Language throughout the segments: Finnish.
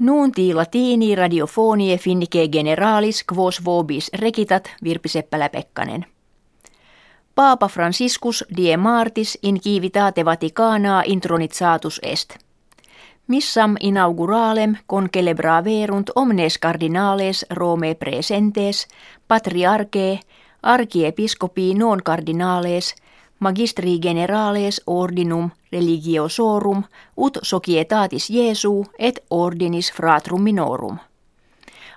Nuunti latini radiofonie finnike generalis quos vobis rekitat Virpi Seppälä Pekkanen. Paapa Franciscus die martis in civitate Vaticana intronitsatus est. Missam inauguralem concelebraverunt omnes cardinales Rome presentes, patriarche, archiepiscopi non cardinales, magistri generales ordinum religiosorum ut societatis Jesu et ordinis fratrum minorum.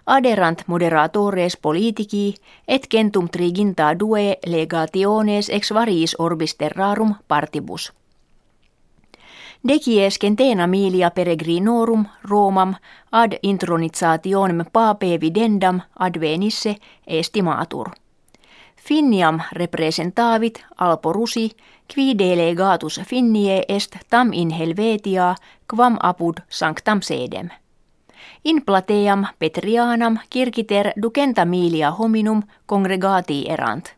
Aderant moderatores politici et centum triginta due legationes ex variis orbis terrarum partibus. Decies centena milia peregrinorum Romam ad intronitsationem pape videndam advenisse estimatur. Finniam representavit alporusi qui delegatus finnie est tam in helvetia quam apud sanctam sedem. In plateam Petrianam kirkiter ducenta milia hominum congregati erant.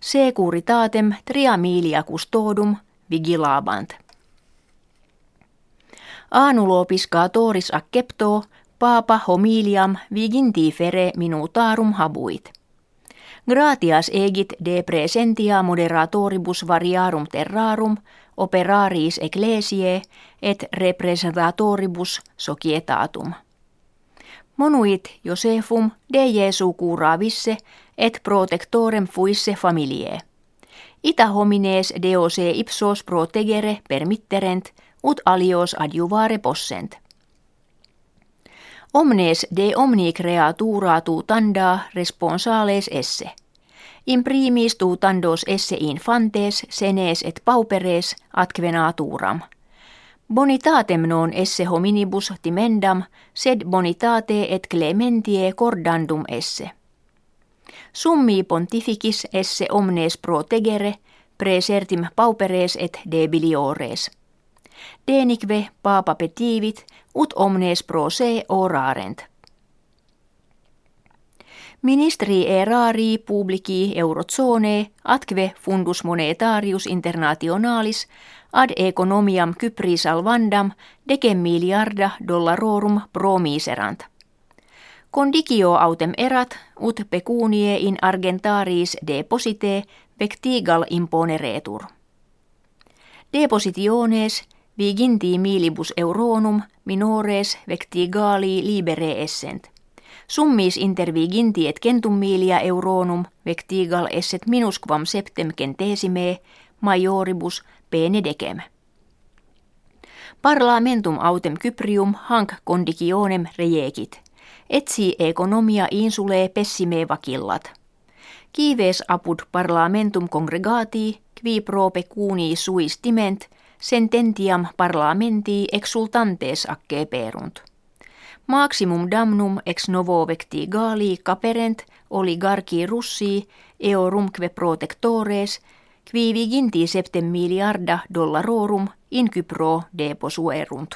Securitatem tria milia custodum vigilabant. Anulo piscatoris accepto papa homiliam viginti fere minutarum habuit. Gratias egit de presentia moderatoribus variarum terrarum operaris ecclesiae et representatoribus societatum. Monuit Josefum de Jesu curavisse et protectorem fuisse familiae. Ita homines deose ipsos protegere permitterent ut alios adjuvare possent. Omnes de omni creatura tu tanda responsales esse. In primis tu tandos esse infantes, senes et pauperes atque naturam. Bonitatem non esse hominibus timendam, sed bonitate et clementie cordandum esse. Summi pontificis esse omnes protegere, presertim pauperes et debiliores. Denique papa petivit, ut omnes pro se orarent. Ministri erari publici eurozone atque fundus monetarius internationalis ad economiam Kypri salvandam decem miliarda dollarorum pro miserant. Condicio autem erat ut pecunie in argentaris deposite vectigal imponeretur. Depositiones viginti milibus euronum minores vectigali libere essent. Summis inter viginti et centum milia euronum vectigal esset minusquam septem centesime majoribus pene decem. Parlamentum autem Kyprium hanc conditionem rejekit. Etsi economia insule pessime vakillat. Kives apud parlamentum congregati, qui pro pecuni suis timent, sententiam parlamenti exultantes acceperunt. Maximum damnum ex novo vecti gali caperent oligarchi russi eorumque protectores, qui viginti septem miliarda dollarorum in Kypro deposuerunt.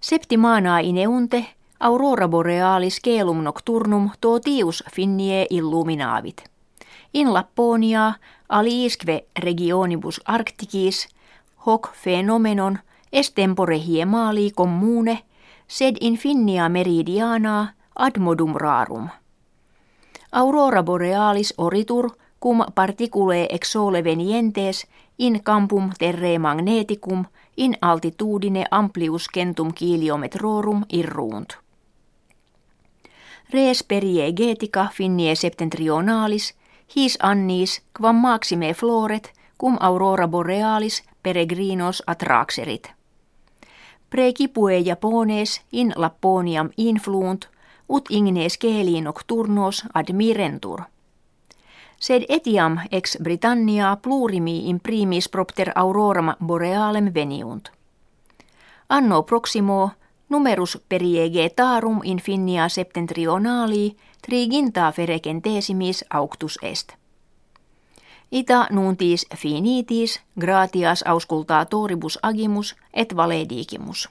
Septimana ineunte aurora borealis celum nocturnum totius finnie illuminavit. In Lapponia aliisque regionibus arcticis hoc phenomenon estempore hiemali commune sed infinia meridiana ad modum rarum. Aurora borealis oritur cum particulae ex sole venientes in campum terre magneticum in altitudine amplius centum kiliometrorum irruunt. Res periegetica finnie septentrionalis his annis quam maxime floret cum aurora borealis peregrinos atraxerit. Precipue Japones in Lapponiam influunt ut ignes keli nocturnos admirentur. Sed etiam ex Britannia plurimi in primis propter auroram borealem veniunt. Anno proximo numerus periegetarum infinia septentrionali triginta ferecentesimis auctus est. Ita nuntis finitis gratias auscultatoribus agimus et valedigimus.